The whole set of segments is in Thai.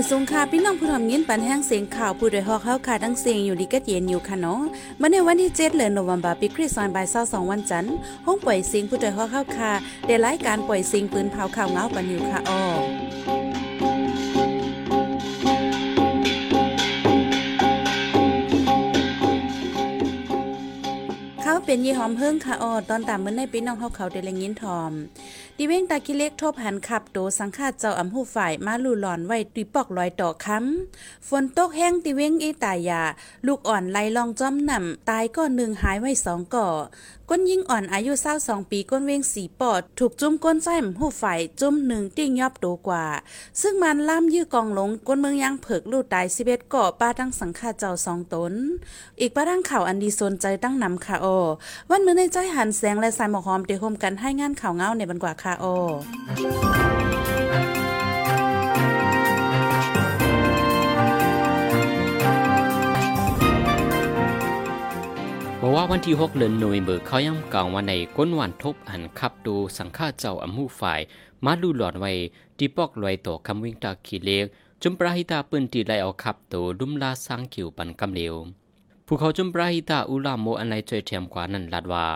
อยสูงค่ะพี่น้องผู้ทำยินปันแห้งเสียงข่าวผู้โดยฮอกเข้าค่ะทั้งเสียงอยู่ดีก็เย็นอยู่ค่ะเนาะมาในวันที่7เดือนโนเวมบาปีคริสต์ศักราช22วันจันทร์ห้องปล่อยเสียงผู้โดยฮอกเข้าค่ะได้รายการปล่อยเสียงปืนเผาข่าวเงาปันอยู่ค่ะอ้อเขาเป็นยี่หอมเพิ่งค่ะออตอนตามเมื่อในปีน้องเขาเขาเดลยินทอม ดีเว้งตาคิเล็กทบหันขับโตสังฆาเจ้าอำหูฝ่ายมาลู่หลอนไว้ตุยปอกลอยต่อค้ำฝนตกแห้งติเว้งอีตายา ลูกอ่อนไล่ลองจ้อมนำตายก้อนหนึ่งหายไว้สองก่อก้นยิ่งอ่อนอายุเศร้าสองปีก้นเว้งสีปอด ถูกจุ้มก้นไส้มหูฝ่ายจุ้มหนึ่งติ้งยอบโตกว่า ซึ่งมันล่ามยื้อกองลงก้นเมืองยังเผิกลูกตายสิเบ็ดกาะป้าตั้งสังฆาเจ้าสองตน อีกป้าตั้งข่าวอันดีสนใจตั้งนำค่ะโอวันเมื้อในใจหันแสงและสายหมอกหอมเตะโฮมกันให้งานข่าวเงาในบันกว่าค่ะโอบอกว่าวันที่6เดือนหน่วยเบอร์เขาย่ำกล่าวว่าในก้นวันทบหันขับดูสังฆาเจ้าอำหูฝ่าย มาดูหลอดไว้ที่ปอกลอยต่อคำวิ่งตาขีเล็กจุมปราหิตาปืนตีไลเอาขับตัวดุมลาสร้างขิวปันกำเหลวผู้เขาจุมปราหิตาอุลามโมอันไรจอยเทียมกว่านั้นลาดว่า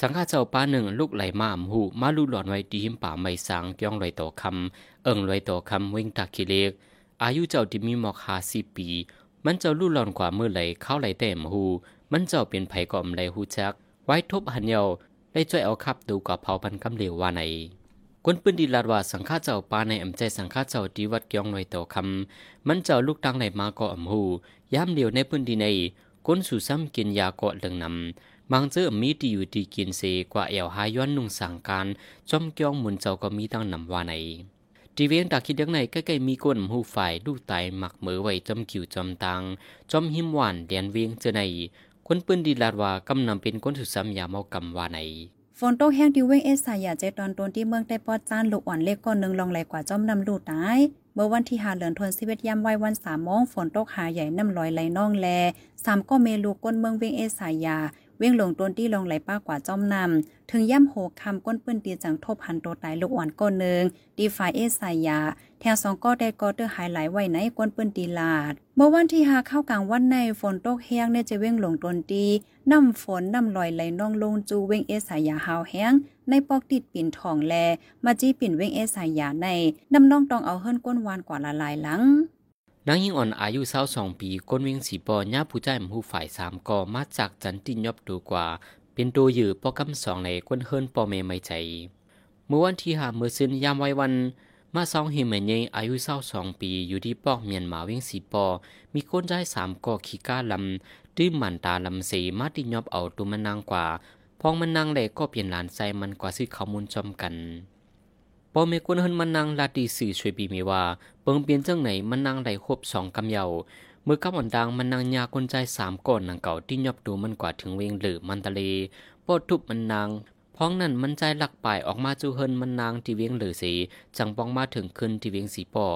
สังฆาเจ้าป้าหนึ่งลูกไหลมาอำหูมาลูหลอดไว้ที่หิมป่าไม่สางย่องลอยต่อคำเอิงลอยต่อคำวิ่งตาขีเล็กอายุเจ้าที่มีหมอกหาสิปี มันเจ้าลู่หลอนกว่าเมื่อไหลเข้าไหลแต่มหูมันเจ้าเป็นไผก่อมไรหูจัก ไว้ทบหันเยาได้ช่วยเอาขับดูกับเผาพันกำเหลวว่าไหนกวนปืนดีลาดว่าสังฆาเจ้าปาในอำใจสังฆาเจ้าดีวัดเกียงหน่อยต่อคำมันเจ้าลูกตังไหลมาก่ออำหูย้ำเดียวในพื้นดีในก้นสู่ซ้ำกินยาเกาะเลืองนำ บางเจอมีที่อยู่ที่กินเสกว่าเอวหาย้อนนุ่งสังการจอมเกียงมุนเจ้าก็มีตั้งนำว่าไหนทีเวียงตาคิดยังไงใกล้ๆมีก้นหูฝ่ายลูกตายหมักเหมือไว้จอมกิวจอมตังจอมหิมหวานเดียนเวียงเจอในคนปืนดีลาดว่ากำนำเป็นก้นสุดซ้ำยาเมากำว่าไหนฝนตกแห้งที่เวงเอสายาเจตอนตนที่เมืองได้ปอดจานลูกอ่อนเล็กก้อนหนึ่งลองไหลกว่าจอมนำลูกตายเมื่อวันที่หาเหลือนทวนสิเวตยามไว้วันสามโมงฝนตกหาใหญ่น้ำลอยไหลน่องแลสามก็เมลูกก้นเมืองเวงเอสายา เว้งลงต้นที่ลงไหลป้ากว่าจอมนำถึงย่ำโหคำก้นปื้นตีจังทบหันตัวตายลูกอ่อนก้นหนึ่งดีฝ่ายเอสายาแถวสองก็ได้ก็เตอร์หายไหลไว้ในก้นปื้นตีลาดเมื่อวันที่หาเข้ากลางวันในฝนตกแห้งเนี่ยจะเว้งลงต้นตีน้ำฝนน้ำลอยไหลน่องลงจูเว้งเอสายาหาวแห้งในปอกติดปิ่นทองแล มาจี้ปิ่นเว้งเอสายาในน้ำน้องตองเอาเฮิรนก้นวานกว่าละลายหลัง นางยิงอ่อนอายุเศร้าสองปีก้นเวียงสีปอย่าผู้ใจมหูฝ่ายสามก่อมาจากจันตินยอบดูกว่า เป็นตัวยือปอกำสองในก้นเฮิรนปอเมไม่ใจ เมื่อวันที่หาเมื่อซึนยามไว้วันมาสองเฮมันยอายุเศร้าสองปีอยู่ที่ปอกเมียนมาเวียงสีปอ มีก้นใจสามก่อขี้ก้าลำดื้อมันตาลำเสมาตินยอบเอาตัวมันนางกว่า พองมันนางแหลก็เปลี่ยนหลานใจมันกว่าซื้อข้อมูลจอมกัน ปอเมกวนเฮินมันนางลาตีสื่อช่วยปีมีว่าเปิงเปลี่ยนจังไหนมันนางไหลครบสองกำเยาเมื่อกับวันดังมันนางยาคนใจสามก่อนนางเก่าที่ยอบดูมันกว่าถึงเวงหรือมันทะเลปอดทุบมันนางพ้องนั่นมันใจหลักป่ายออกมาจูเฮินมันนางที่เวียงหรือสีจังปองมาถึงขึ้นที่เวียงสีปอ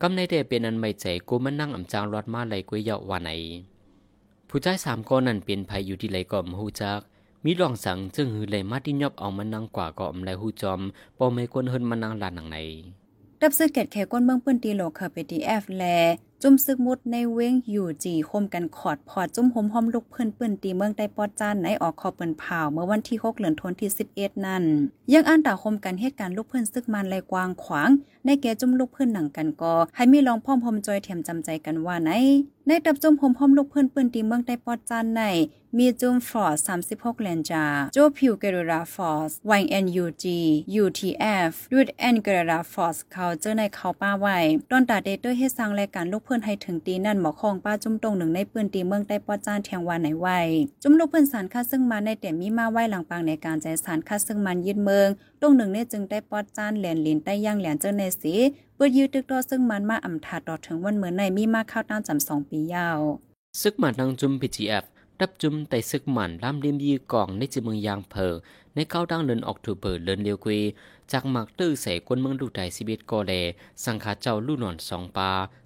กำในเดเป็นอันไม่ใจกูมันนั่งอ่ำจางรอดมาไหลกุยเยาะว่าไหนผู้ใจสามก้อนนั่นเป็นภัยอยู่ที่ไหลก่อมหูจัก มีรองสังจึงหือเลยมาที่ยอบเอามันนางกว่าก็อมไหลหูจอมปอไม่ควรเฮินมันนางลานหนังไหนดับซื้อเกตแขก้นเมืองเปื้นตีโลเคอร์เปตีแอฟแล จุ่มซึกมุดในเว้งอยู่จีคมกันขอดพอดจุ่มหมหอมลูกเพิ่อนปืนตีเมืองได้ปอดจานในออกคอเปิ้นเผาเมื่อวันที่6เหลือนทนที่11 นั่น ยังอ่านต่าคมกันเหตุการณ์ลูกเพิ่อนซึกมันไหลกว้างขวาง ในแก่จุ่มลูกเพิ่อนหนังกันกอให้มีลองพ่อมพมจอยเทียมจำใจกันว่าไหนในตับจุ่มหมหอมลูกเพิ่อนปืนตีเมืองได้ปอดจานในมีจุ่มฟอร์ด36แลนจาโจพิวเกเรราฟอร์ส YNUG UTF ดูดแอนเกเรราฟอร์สเขาเจอในเขาป้าไว้ตอนตาเดเตอร์เฮ็ดสร้างรายการลูกเพิ่นให้ถึงตีนั่นหมอคองป้าจุ่มตรงหนึ่งในปืนตีเมืองได้ปอจานแทงวานไหนไว้จุ่มลูกเพิ่นสารค่าซึ่งมาในแต่มีมาไว้หลังปางในการใจสารค่าซึ่งมันยึดเมืองตรงหนึ่งเนี่ยจึงได้ปอจานแหลนลินใต้ย่างแหลนเจอในสีเปิดยืดตึกต่อซึ่งมันมาอำถาต่อถึงวันเหมือนในมีมาเข้าตามจำสองปียาวซึกหมันนางจุม PGF ดับจุมไต่ซึกหมันลำเลียมยีกองในจิเมืองยางเพอในเข้าดังเดือนออกตุเบอร์เดือนเลียวกุยจากหมักตื้อใส่กวนเมืองดูไดสิบิตกอเลสังขาเจ้าลู่หนอนสองปลา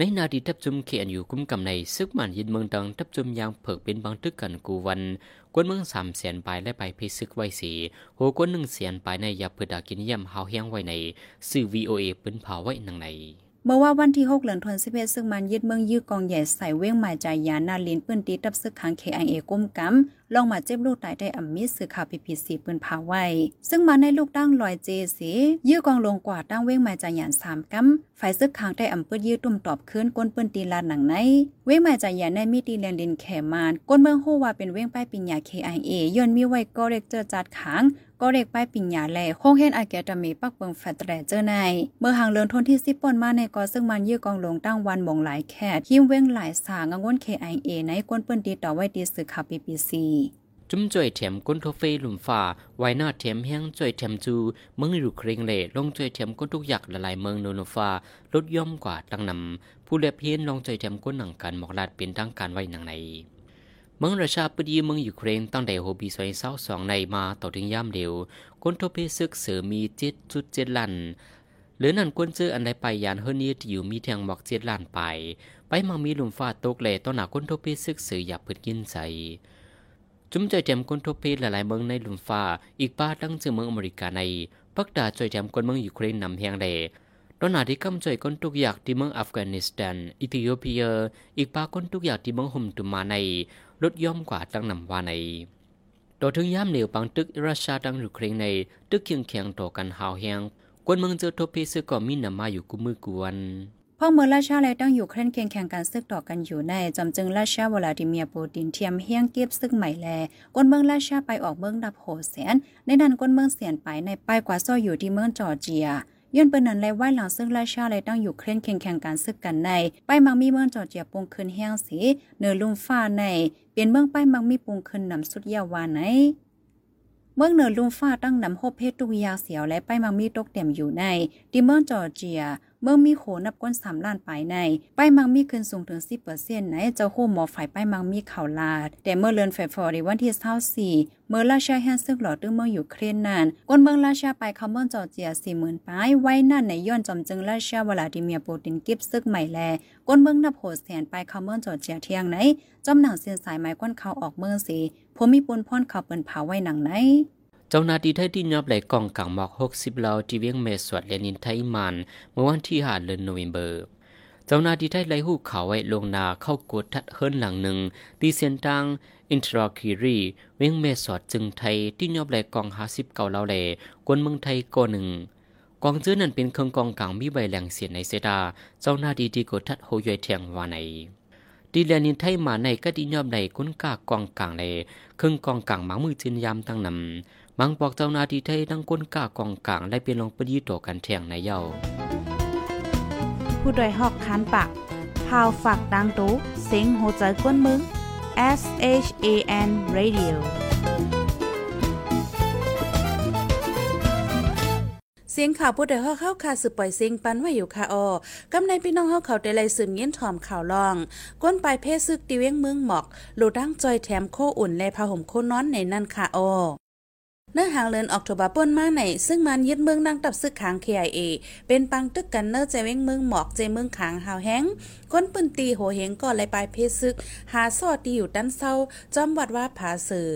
ในนาดีทับจุมเขียนอยู่คุ้มกำในซึกมันยินเมืองดังทับจุมยางเผิกเป็นบางทึกกันกูวันกวนเมืองสามแสนปลายและไปพิซึกไว้สีโหกวนหนึ่งแสนปลายในยาเพื่อดากินย่ำมเฮาเฮียงไว้ในซื่อวีโอเอปืนเผาไว้หนังใน เมื่อว่าวันที่ 6เหลือนธันวาคมซึ่งมันยึดเมืองยื้อกองใหญ่ใส่เว้งหมายใจยานาลินปืนตีตับซึกขัง KIA ก้มกำลองมาเจ็บลูกตายได้อัมมิสื่อข่าวพีพีซีปืนพาไว้ ซึ่งมาในลูกตั้งลอยเจสียื้อกองลงกว่าตั้งเว้งหมายใจยานสามกำฝ่ายซึกขังได้อำเปื้ยื้อตุ่มตอบคืนก้นปืนตีลาหนังใน เว้งหมายใจยานในมีตีแลนดินแขมานก้นเมืองโฮว่าเป็นเว้งป้ายปิญญา KIA ย้อนมีไว้ก็เร็กเจอจัดขัง ก็เด็กป้ายปิญญาแลโคงเฮนอาแกตมีปักเบิงแฟตแรเจอใน เมื่อหางเลินทนที่สิบปนมาในกอซึ่งมันยื้อกองลงตั้งวันมงหลายแคดหิมเว้งหลายสางงวน KIA ในกวนเปิ้นตีต่อไว้ดีสื่อข่าว BBC จุ้มจ่อยเถียมก้นโทเฟลุมฟ้าไว้หน้าเถียมแห้งจ่อยเถียมจูเมืองอยู่เคร่งเล่ลงจ่อยเถียมก้นทุกอยากละลายเมืองโนโนฟ้าลดย่อมกว่าตั้งนำผู้เล็บเพียนลงจ่อยเถียมก้นหนังกันหมอกลาดเป็นทางการไว้หนังใน เมืองราชาปดีเมืองยูเครนตั้งแต่โฮบีสวยเศร้าสองในมาต่อถึงย่ามเดียวก้นโทเฟซึกเสือมีเจ็ดจุดเจ็ดลันหรือนั่นก้นเจออันใดไปยานเฮนี้ที่อยู่มีแทงหมอกเจ็ดล้านไป ไปมังมีลุมฟ้าตกเล่ต้นหนาก้นโทเปซึกเสืออยากเปิดกินใส่จุ้มใจแจมคนทุกเพศหลายๆเมืองในลุมฟ้า อีกป้าตั้งชื่อเมืองอเมริกาในปักดาใจแจมคนเมืองยูเครนนำเพียงเดตอนหนาที่กำใจคนทุกอย่างที่เมืองอัฟกานิสถานอิธิโอเปีย อีกป้าคนทุกอย่างที่เมืองฮุมตุมาใน ลดย่อมกว่าตั้งนำว่าในต่อถึงย่ามเหนียวปังตึกรัสเซียตั้งยูเครนใน ตึกเคียงเคียงต่อกันหาวแหงกวนเมืองเจอทบเพซึก็มีนำมาอยู่กุมือกวนพ่อเมื่อราชาและตั้งอยู่เคร่นเคียงแข่งกันซึกต่อกันอยู่ในจำจึงราชาวลาดิเมียร์ปูตินเทียมเฮียงเก็บซึกใหม่แลก้นเมืองราชาไปออกเมืองดับโหแสนในนั้นก้นเมืองเสียนไปในไปกว่าซ้ออยู่ที่เมืองจอร์เจีย ย้อนเปิ้นนั้นเลยไหวหลังซึ่งราชาเลยต้องอยู่เคร่นเคียงแข่งกันซึกกันในไปมังมีเมืองจอร์เจียปงคืนแห้งสีเนือลุ่มฟ้าใน เป็นเมืองไปมังมีปงคืนนำสุดยาวาไหนเมืองเนือลุ่มฟ้าตั้งนำโฮเพตุกยาเสียวและไปมังมีตกเต็มอยู่ในที่เมืองจอร์เจีย เมื่อมีโขนับก้นสามล้านไปในไปมังมีขึ้นสูงถึงสิบเปอร์เซ็นต์ในเจ้าโคหมอฝ่ายไปมังมีข่าวลาด แต่เมื่อเลือนไฟฟอร์ในวันที่เท่าสี่เมื่อราชาแฮนซึกหลอดตึ้งเมืองอยู่เครนนานก้นเมืองราชาไปคาเมืองจอร์เจียสี่หมื่นปายไว้นั่นในย้อนจอมจึงราชาวลาดิเมียปูตินกิบซึกใหม่แลก้นเมืองนับโหแสนไปคาเมืองจอร์เจียเที่ยงไหนจอมหนังเส้นสายไม้ก้นเขาออกเมืองสีผมมีปนพ่อนเขาเปินเผาไว้หนังไหน เจ้านาทีไทยที่ยอบไหลกองกลางหมอกหกสิบเหลาที่เวียงเมสวดเลนินไทยมันเมื่อวันที่ห้าเดือนโนเวมเบอร์เจ้านาทีไทยไล่หูเขาไว้ลงนาเข้ากดทัดเฮิรนหลังหนึ่งตีเซียนตังอินทราคิรีเวียงเมสวดจึงไทยที่ยอบไหลกองห้าสิบเก่าเหล่าแหล่กวนเมืองไทยก่อหนึ่งกองเจื้อนั้นเป็นเครื่องกองกลางมีใบแหลงเสียในเซดา เจ้านาทีที่กดทัดโฮยอยเทียงวาในดีแลนินไทยมาในก็ดียอบในคุ้นกากองกลางเลยเครื่องกองกลางหมามือจินยามตั้งนำ มังบอกเจ้านาทีไทยทั้งก้นกากองกลางและเป็นลงปดีต่อกันแทงในเย้าผู้ดยหอกคันปากพาวฝากดังตู้เซ็งโหใจกวนมึง S H A N Radio เสียงข่าวผู้ใดฮอกเข้าคาสืบปล่อยเสียงปันไว้อยู่ค่ะออกำในพี่น้องเฮาเขาได้ไล่สืบเงี้ยนถ่อมข่าวลอง ก้นปลายเพศซึกตีเว้งเมืองหมอกโลดังจอยแถมโคอุ่นและผ้าห่มโคนอนในนั่นค่ะออ เนื้อหางเลินออกโทบาป่นมาไหนซึ่งมันยึดเมืองนั่งตับซึกขาง KIA เป็นปังตึกกันเนอร์ใจเว้งเมืองหมอกใจเมืองขางหาวแห้งก้นปืนตีโหเหงก่อนเลยปลายเพศซึก หาซอดีอยู่ด้านเศร้าจอมวัดว่าผาสื่อ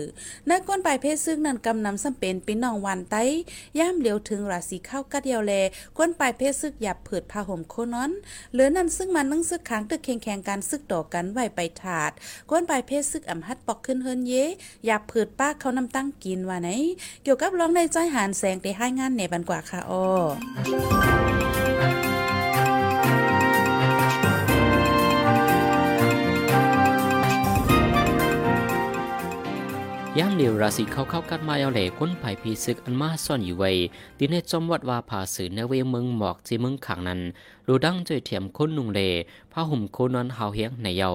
ในก้นปลายเพศซึกนั้นกำนำสำเป็นปีน้องวันไต้ย่ามเหลียวถึงราศีเข้ากัดเดียวแล ก้นปลายเพศซึกหยับเผิดผ้าห่มโคนอนเหลือนั้นซึ่งมันนั่งซึกขางตึกแข่งแข่งการซึกต่อกันไหวไปถาด ก้นปลายเพศซึกอ่ำฮัดปอกขึ้นเฮินเยหยับเผิดป้าเขานำตั้งกินว่าไหน เกี่ยวกับร้องในใจหานแสงได้ให้งานในบันกว่าค่ะอ้อ ย่ามเดียวราศีเขาเข้ากันมาเอาเหล่ก้นไผ่พีซึกอันมาซ่อนอยู่ไว้ที่ในจอมวัดว่าผาสื่อในเวเมืองหมอกจีเมืองขังนั้นรูดังใจเทียมคนนุงเลผ้าห่มโคนอนหาวเฮียงในเยา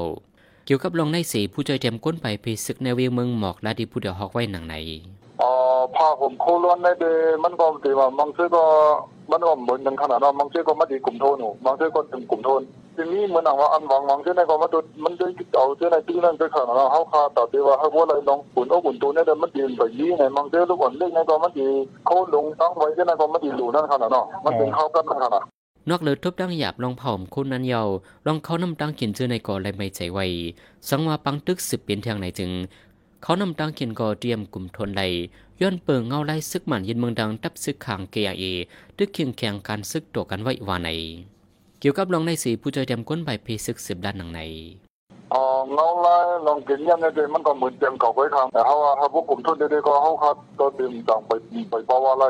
เกี่ยวกับลองในสีผู้ใจเทียมก้นไผ่พีซึกในเวเมืองหมอกและดีผู้เดียวฮอกไว้หนังในอ๋อผ้าห่มโคล้วนในเดมันก็ตีว่ามันคือก็มันก็เหมือนกันขนาดนั้นบางทีก็มาดีกลุ่มโทนบางทีก็ถึงกลุ่มโทน ทีนี้เหมือนว่าอันหวางหวางที่ไหนก็มาดูมันได้เอาที่ไหนที่นั่นไปขนาดนั้นเขาคาต่อที่ว่าเขาว่าอะไรลองปุ่นเอาปุ่นตัวเนี่ยมันดีไปยี่ไงบางทีลูกอ่อนเล็กไงก็มันดีเขาลงตั้งไว้ที่ไหนก็มันดีหลูนั่นขนาดนั้นมันเป็นเข้ากันขนาดนอกเลยทบดังหยาบลองผาผมคุณนั้นเยาลองเขานำตังกินชื่อในก่อและไม่ใจไวสังว่าปังตึกสืบเป็นทางไหนจึง เขานำตังกินก่อเตรียมกลุ่มทนไหลย้อนเปิงเงาไล่ซึกหมันยินเมืองดังตับซึกขางเกียเอตึกเคียงแข่งการซึกตัวกันไว้วาใน เกี่ยวกับลองในสีผู้ใจเตรียมก้นใบเพซึกสืบด้านหนังในอ๋อเงาไล่ลองกินยังไงเดมันก็เหมือนเตรียมเขาไว้ทางแต่เขาว่าเขาพวกกลุ่มทุนเด็กๆก็เขาคัดตัวเตรียมจังไปไปเพราะว่าอะไร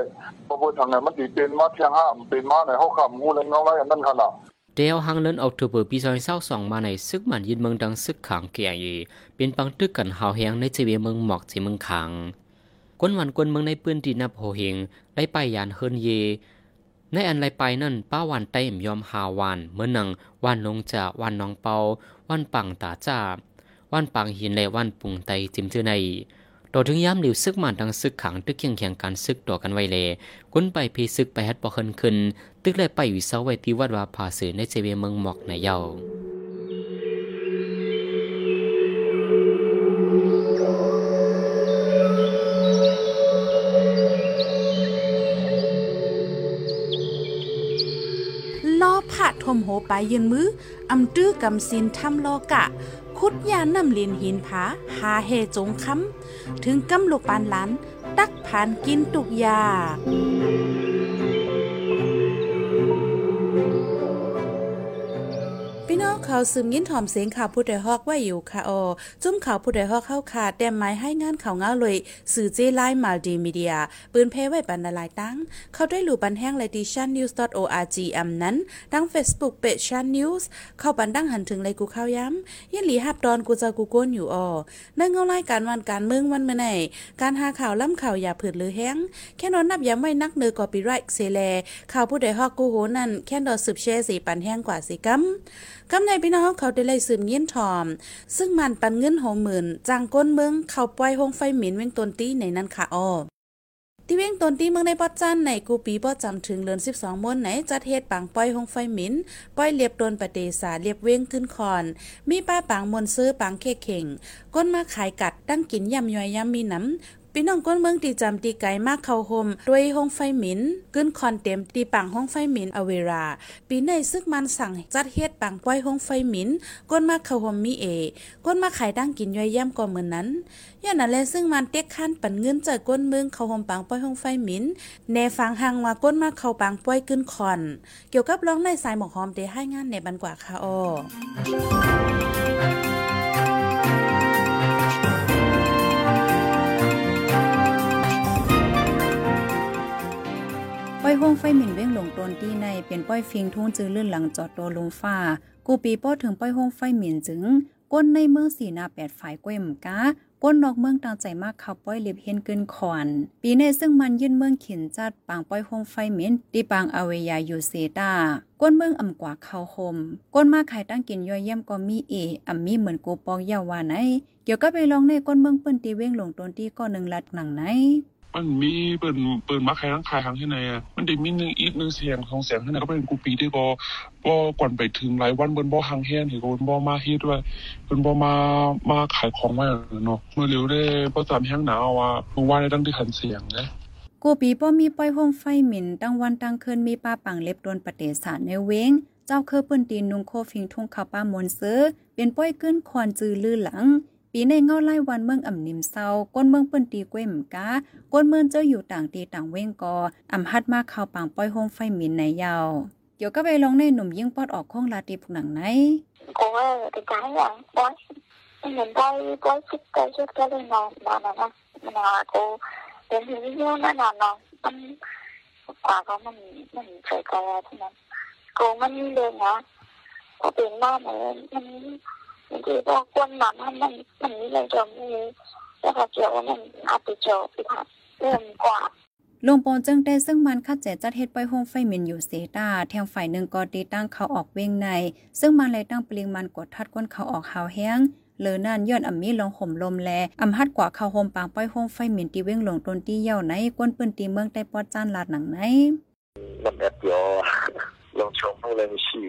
เพราะว่าทางไหนมันดีเป็นมาเที่ยงห้าเป็นมาไหนเขาขำงูเลยเงาไล่อันนั้นขนาดเดียวหางเลินออกทูเบอร์ปีซอยเศร้าสองมาในซึกหมันยินเมืองดังซึกขางเกียเอเป็นปังตึกกันหาวแหงในจีเวเมืองหมอกจีเมืองขางก้นวันก้นเมืองในปืนดีนับโหเฮงได้ไปยานเฮินเย ในอันไรไปนั่นป้าวันเต้มยอมหาวานเมื่อนังวันลงจะวันน้องเปาวันปังตาจ้าวันปังหินและวันปุงไตจิมเจอในต่อถึงย้ำหลิวซึกมันดังซึกขังตึกเคียงเคียงการซึกต่อกันไว้เลก้นไปพีซึกไปฮัดปอเคินขึ้น ตึกเลยไปอยู่เสาไว้ที่วัดวาผาสือในเจเวเมืองหมอกในเยาล้ ผ่มโหไปยืนมืออำตื้อกำสินทำลกะ คุดยานนำลินหินผาหาเฮจงคำถึงกำลูกปานหลานตักผ่านกินตุกยา ขาซึมยินถอมเสียงข่าวผู้ใดฮอกไว้อยู่ค่ะออจุ้มข่าวผู้ใดฮอกเข้าขาดแต้มไม้ให้งานข่าวเงาเลย สื่อเจไลมัลติมีเดีย ปืนเพไว้บรรลายตั้ง เข้าได้หลู่บันแห้งเลยที่ channnews.org อำนั้นดัง Facebook เป c h a n News เข้าบันดังหันถึงเลยกูเข้าย้ำยันหลีหับดอนกูจะกูโก้นอยู่ออในเงารายการวันการเมืองวันเมื่อไหนการหาข่าวล่ำข่าวอย่าผืดหรือแห้งแค่นอนนับย้ำไว้นักเนือกอปีไรเซแลข่าวผู้ใดฮอกกูโหนั่นแค่ดอสืบแช่สีปันแห้งกว่าสีกัมกำในพี่น้องเขาได้เลยสืบเงี้ยนทอม ซึ่งมันปันเงินหงหมื่นจางก้นเมืองเขาปล่อยหงไฟหมินเว้งตนตี้ในนั้นค่ะอ้อที่เว้งตนตี้เมืองในปอจันในกูปีปอจำถึงเลือน12มวนไหนจัดเฮ็ดปังปล่อยหงไฟหมินปล่อยเรียบโดนปะเดสาเรียบเว้งขึ้นคอน มีป้าปังมนซื้อปังเคเข่ง ก้นมาขายกัดตั้งกินยำย่อยยำมีน้ำ พี่น้องก้นเมืองตีจำตีไก่มากเข้าโฮมด้วยห้องไฟหมินกึ้นคอนเต็มตีปังห้องไฟหมินอเวรา ปีในซึกมันสั่งจัดเฮ็ดปังป้อยห้องไฟหมินก้นมากเข้าโฮมมีเอก้นมาขายตั้งกินย่อยย่ำก็เหมือนนั้นย่านนั้นแลซึ่งมันเต็กขั้นปันเงินจากก้นเมืองเข้าโฮมปังป้อยห้องไฟหมินแนฟังหังว่าก้นมาเข้าปังป้อยกึ้นคอน เกี่ยวกับร้องในสายหมอกหอมเดให้งานในบันกว่าค่ะอ้อ ป้อยห้องไฟหมิ่นเว้งหลงตนที่ในเป็นป้อยฟิงทุ่งจือลื่นหลังจอดตัวลงฟ้า กูปีป้อถึงป้อยห้องไฟหมิ่นจึง ก้นในเมืองสีนาแปดฝ่ายก้วยหมกาก้นนอกเมืองต่างใจมากขับป้อยเล็บเห็นเกินขอนปีในซึ่งมันยื่นเมืองขินจัดปางป้อยห้องไฟหมิ่นตีปางอเวยาอยู่เซตาก้นเมืองอ่ำกว่าเขาคมก้นมาขายตั้งกินย่อยเยี่ยมก็มีเออ่ำมีเหมือนกูปองเยาวาไหนเกี่ยวกับไปลองในก้นเมืองเปิ้นตีเว้งหลงตนที่ก็หนึ่งลัดหนังไหน มันมีเปิดเปิดมาขายทั้งขายทั้งที่ไหนอะมันได้มีหนึ่งอีกหนึ่งเสียงของเสียงที่ไหนก็เป็นกูปีที่ก็บ่ก่อนไปถึงหลายวันเปิ้นบ่หังแฮนเห็นก็เปิ้นบ่มาเฮ็ดด้วยเปิ้นบ่มามาขายของไว้เนาะเมื่อเร็วได้บ่ตามแห้งหนาวว่าเมื่อวานได้ตั้งที่ขันเสียงนะกูปีป้อมีป้อยห้องไฟหมิ่นตั้งวันตั้งคืนมีป้าปังเล็บโดนปฏิสารในเว้งเจ้าเคอเปิ้นตีนนุงโคฟิงทุ่งข้าวป้ามนเซอเป็นป้อยขึ้นคอนจือลือหลัง ปีในเงาไล่วันเมืองอ่ำนิมเศร้าก้นเมืองเปืนตีกล้วมกะก้นเมืองเจ้าอยู่ต่างตีต่างเว้งกออ่ำฮัดมากข่าวปังป้อยโฮมไฟหมินในยาวเดี๋ยวก็ไปลองในหนุ่มยิ่งปอดออกข้องลาตีผุกหนังไหนกูว่าจะจ่ายหลังป้อนเหมือนป้อยป้อยชิดแต่ชิดก็เลยนอนนอนนะนอนกูเป็นที่ยุ่งนะนอนนอนมันกว่าเขามันมันเฉยกันแล้วใช่ไหนกูมันเดินนะกูเป็นบ้าเหมือนมัน 그리고 꽃만 하면 만리를 좀 내가 겨우면 아프 죠. 음과 ลงปอนจึงได้ซึ่งมันคัดแจจัดเฮ็ดไห้องไฟเมนอยู่เซตาแทงฝ่ายหนึ่งก็ตีตั้งเขาออกเวงใน ซึ่งมันเลยตั้งปลิงมันกดทัดก้นเขาออกหาวแห้งเลอนั่นย้อนอ่ำมีลงห่มลมแลอ่ำฮัดกว่าเขาโฮมปางป้อยห้องไฟหม็นตีเว้งหลงตนตีเย่าในก้นปืนตีเมืองใต้ปอดจานลาดหนังไหมันแอบยอลงชมพวกเลยมีชื่อ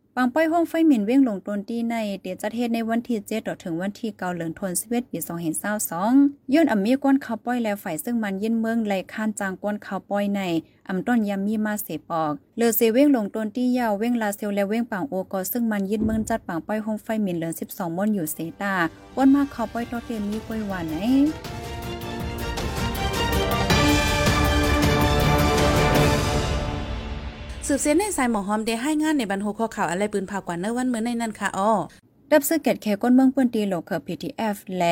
ปังป้อยห้องไฟหมิ่นเว้งลงต้นที่ในเดียจัดเฮ็ดในวันที่7ต่อถึงวันที่9เดือนธันวาคมปี2022ย้อนอำมีก้นข้าวป้อยและฝ่ายซึ่งมันยินเมืองไหลข้านจางก้นข้าวป้อยในอำต้นยามมีมาเสปอกเลือเซเว้งลงต้นที่ยาวเว้งลาเซลและเว้งปังโอกอซึ่งมันยินเมืองจัดปังป้อยห้องไฟหมิ่นเหลือ12มนอยู่เซตาก้นมาข้าวป้อยตอเตมีก้อยหวานไหน สืบเสียนในสายหมอหอมได้ให้งานในบรรโหข้อข่าวอะไรปืนผ่ากว่าเนื้อวันเมื่อในนั้นค่ะอ้อดับซึกเกตแคก้นเมืองเปิ้นตีโลกเกอ PTF แล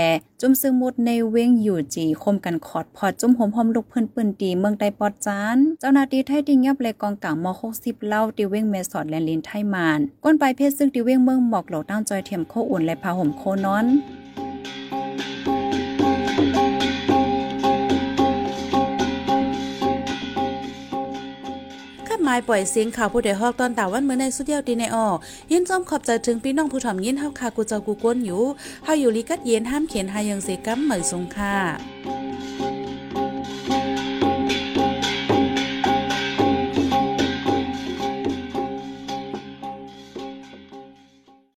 จุ่มซึ่งมุดในเว้งอยู่จีคมกันขอดพอดจุ่มหอมหอมลูกเพิ่อนปืนตีเมืองใดปอดจาน เจ้านาที่ไทยติงยับเลยกองกลางม60เล่าตีเว้งเมสอดแลนลินไทยมาน ก้นปลายเพศซึ่งตีเว้งเมืองหมอกหลาตั้งจอยเทียมโคอุ่นและพาห่มโคนอน มายปล่อยเสียงข่าวผู้ใดฮอกตอนตาวันเมื่อในสุดเดียวดีในออยินจอมขอบใจถึงพี่น้องผู้ถ่อมยินเฮาคากูเจ้ากูก้นอยู่เฮาอยู่ลิกัดเย็นห้ามเขียนหายังเสกัมเหมยสงค่ะ